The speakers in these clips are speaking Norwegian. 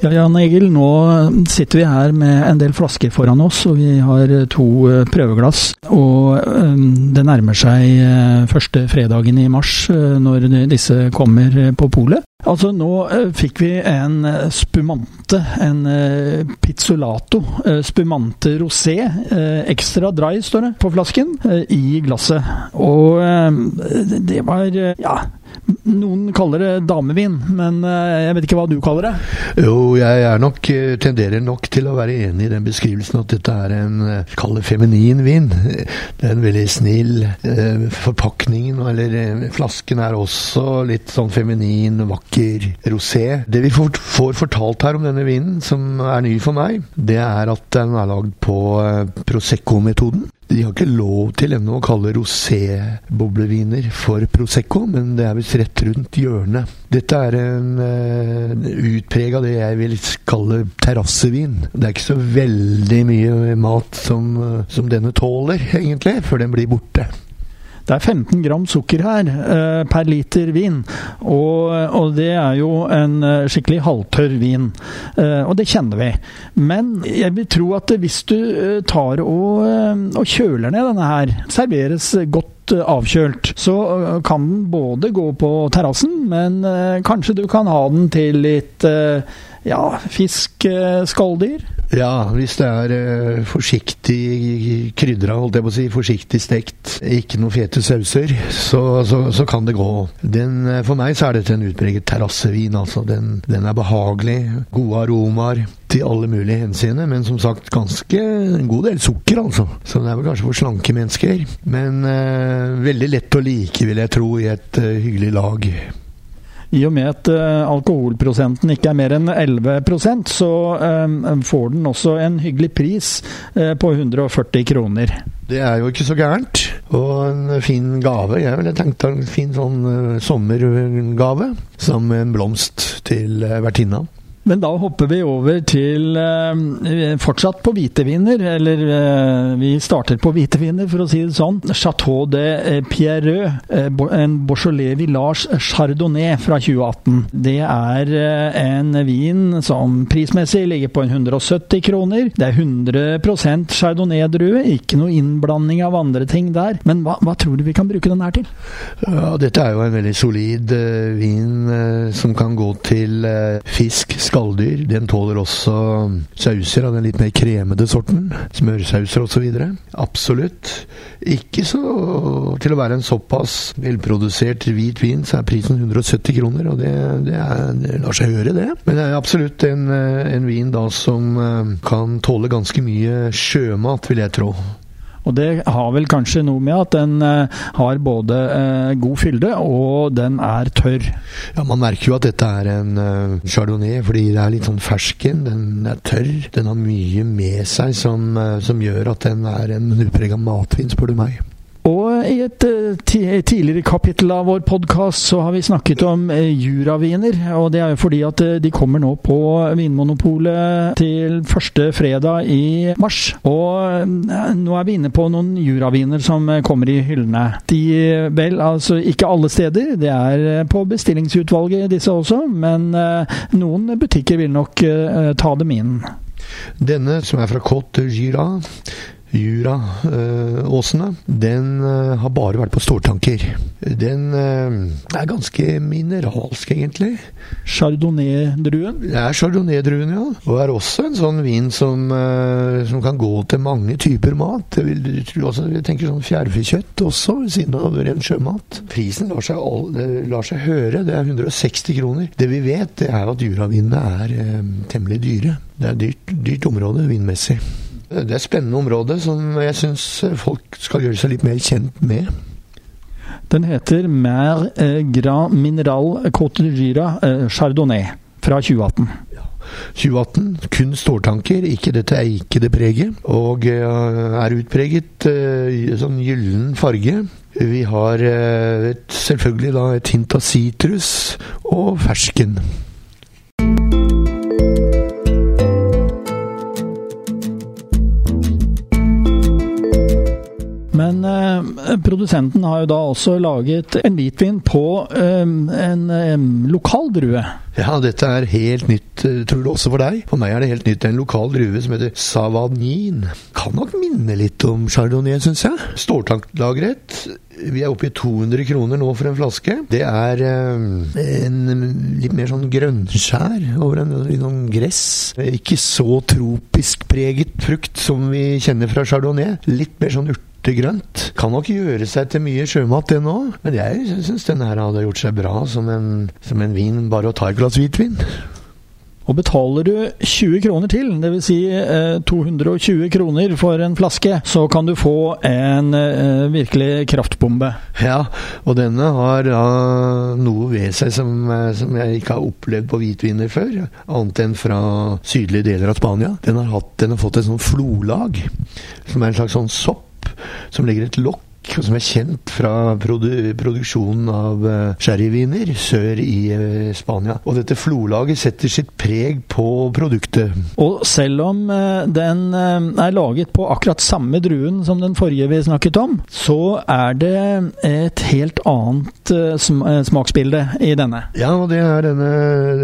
Ja, Jan Egil, nå sitter vi her med en del flasker foran oss, og vi har to eh, prøveglass. Og eh, det nærmer seg eh, første fredagen i mars, når disse kommer på polet. Altså, nå fikk vi en spumante, en pizzolato. Spumante rosé, ekstra dry, står det på flasken, i glasset. Og det var, ja noen kaller det damevin, men eh, jeg vet ikke hva du kaller det? Jo, jeg nok, eh, tenderer nok til å være enig i den beskrivelsen at dette er en eh, kall det feminin vin. Det er en veldig snill forpakningen, eller flasken er også litt sånn feminin, vakker rosé. Det vi får fortalt her om denne vinen, som er ny for meg, det er at den er lagd på Prosecco-metoden. De har ikke lov til ennå å kalle rosé-bobleviner for Prosecco, men det er visst rett rundt hjørnet. Dette er en uh, av det jeg vil kalle terrassevin. Det er ikke så veldig mye mat som, uh, som denne tåler, egentlig, før den blir borte. Det er 15 gram sukker her eh, per liter vin, og, og, det er jo en eh, skikkelig halvtørr vin. Eh, og det kjenner vi. Men jeg vil tro at hvis du eh, tar og, eh, og kjøler ned denne her, serveres godt avkjølt, så kan den både gå på terrassen, men kanskje du kan ha den til litt ja, fisk, skalldyr. Ja, hvis det er uh, forsiktig krydra, holdt jeg på å si, forsiktig stekt, ikke noe fete sauser, så, så, så, kan det gå. Den, uh, for meg så er dette en utpreget terrassevin, altså. Den, den, er behagelig, gode aromaer til alle mulige henseende, men som sagt ganske en god del sukker, altså. Så den er vel kanskje for slanke mennesker. Men uh, veldig lett å like, vil jeg tro, i et hyggelig lag. I og med at uh, alkoholprosenten ikke er mer enn 11% så um, får den også en hyggelig pris uh, på 140 kroner. Det er jo ikke så gærent. Og en fin gave. Jeg ville tenkt en fin sånn sommergave. Som en blomst til vertinna. Men da hopper vi over til eh, fortsatt på hviteviner, eller eh, vi starter på hviteviner, for å si det sånn. Chateau de Pierreux, eh, en Beaujolais Village Chardonnay fra 2018. Det er eh, en vin som prismessig ligger på 170 kroner. Det er 100% chardonnay-drue, ikke noe innblanding av andre ting der. Men hva, hva, tror du vi kan bruke den her til? Ja, dette er jo en veldig solid vin som kan gå til fisk skalldyr. Den tåler også sauser av den litt mer kremede sorten. Smørsauser osv. Absolutt. Ikke så Til å være en såpass velprodusert hvit vin, så er prisen 170 kroner, og det, det, er, det lar seg høre, det. Men det er absolutt en, en vin da som eh, kan tåle ganske mye sjømat, vil jeg tro. Og det har vel kanskje noe med at den uh, har både uh, god fylde og den er tørr. Ja, man merker jo at dette er en uh, chardonnay fordi det er litt sånn fersken. Den er tørr. Den har mye med seg som, som gjør at den er en utprega matvin, spør du meg. I et uh, tidligere kapittel av vår podkast så har vi snakket om uh, juraviner. Og det er jo fordi at de kommer nå på Vinmonopolet til første fredag i mars. Og nå er vi inne på noen juraviner som kommer i hyllene. De vel, altså ikke alle steder. Det er på bestillingsutvalget disse også, men noen butikker vil nok ta dem inn. Denne som er fra Côte Gira Jura-åsene, uh, den uh, har bare vært på stortanker. Den uh, er ganske mineralsk, egentlig. Chardonnay-druen? Det er chardonnay-druen, ja. Og er også en sånn vin som, eh, som kan gå til mange typer mat. Jeg, vil, også, jeg tenker sånn fjærfekjøtt også, ved siden av ren sjømat. Prisen lar seg, all, lar seg, høre. Det er 160 kroner. Det vi vet, det er at juravinene er temmelig dyre. Det er et dyrt, dyrt område vinmessig. Det er et spennende område som jeg syns folk skal gjøre seg litt mer kjent med. Den heter Mer eh, Grand Mineral Côte Gira eh, Chardonnay fra 2018. Ja. 2018. Kun ståltanker, ikke dette eikede preget. Og er utpreget sånn gyllen farge. Vi har et, selvfølgelig da et hint av sitrus og fersken. Produsenten har jo da også laget en hvitvin på eh, en eh, lokal drue. Ja, dette er helt nytt, eh, tror du også for deg. For meg er det helt nytt. En lokal drue som heter Savagnin. Kan nok minne litt om chardonnay, syns jeg. Ståltanklagret. Vi er oppe i 200 kroner nå for en flaske. Det er eh, en litt mer sånn grønnskjær over en, en gress. Ikke så tropisk preget frukt som vi kjenner fra chardonnay. Litt mer sånn urte grønt. Kan nok gjøre seg til mye sjømat, det nå. Men jeg syns den her hadde gjort seg bra som en, som en vin, bare å ta et glass hvitvin. Og betaler du 20 kroner til, dvs. Si, eh, 220 kroner for en flaske, så kan du få en eh, virkelig kraftbombe. Ja, og denne har ja, noe ved seg som, eh, som, jeg ikke har opplevd på hvitviner før, annet enn fra sydlige deler av Spania. Den har, hatt, den har fått et sånt flolag, som er en slags sånn sopp som legger et lokk som er kjent fra produ produksjonen av uh, sherryviner sør i uh, Spania. Og dette flolaget setter sitt preg på produktet. Og selv om uh, den er laget på akkurat samme druen som den forrige vi snakket om, så er det et helt annet sm smaksbilde i denne. Ja, og det er denne,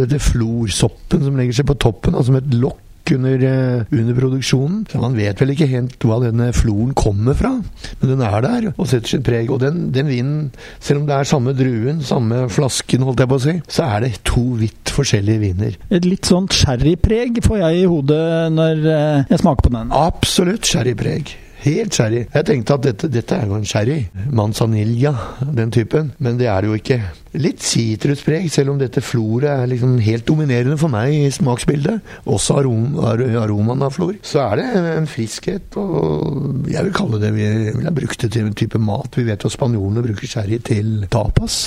dette florsoppen som legger seg på toppen, altså som et lokk under, eh, under, produksjonen. Så man vet vel ikke helt hva denne floren kommer fra, men den er der og setter sitt preg. Og den, den vinen, selv om det er samme druen, samme flasken, holdt jeg på å si, så er det to vidt forskjellige viner. Et litt sånt sherrypreg får jeg i hodet når eh, jeg smaker på den. Absolutt sherrypreg. Helt sherry. Jeg tenkte at dette, dette er jo en sherry. Manzanilla, den typen. Men det er det jo ikke. Litt sitruspreg, selv om dette floret er liksom helt dominerende for meg i smaksbildet. Også arom, ar aromaen av flor. Så er det en friskhet, og jeg vil kalle det Vi vil ha brukt det til en type mat. Vi vet jo spanjolene bruker sherry til tapas.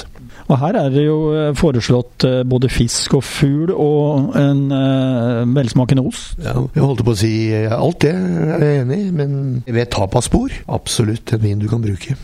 Og her er det jo eh, foreslått eh, både fisk og fugl og en uh, velsmakende ost. Ja, jeg holdt på å si alt det er jeg enig i, men ved tapaspor absolutt en vin du kan bruke.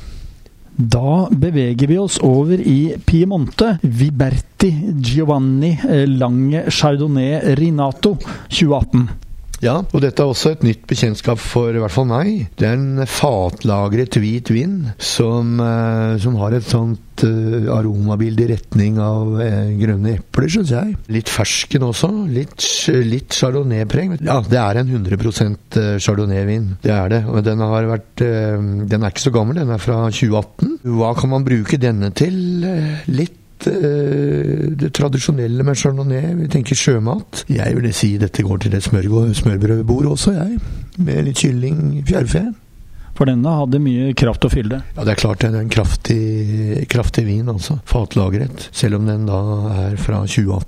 Da beveger vi oss over i Piemonte. Viberti Giovanni Lange Chardonnay Rinato 2018. Ja, og dette er også et nytt bekjentskap for i hvert fall meg. Det er en fatlagret hvit vin som, eh, som har et sånt uh, aromabilde i retning av uh, grønne epler, syns jeg. Litt fersken også. Litt, litt chardonnay-preg. Ja, det er en 100% chardonnay-vin. Det er det. Og den har vært uh, Den er ikke så gammel, den er fra 2018. Hva kan man bruke denne til? Litt Eh, det tradisjonelle med chardonnay. Vi tenker sjømat. Jeg vil si dette går til et smørbrødbord også, jeg. Med litt kylling, fjærfe. For denne hadde mye kraft å fylle? Ja, det er klart det er en kraftig, kraftig vin, altså. Fatlagret. Selv om den da er fra 2018.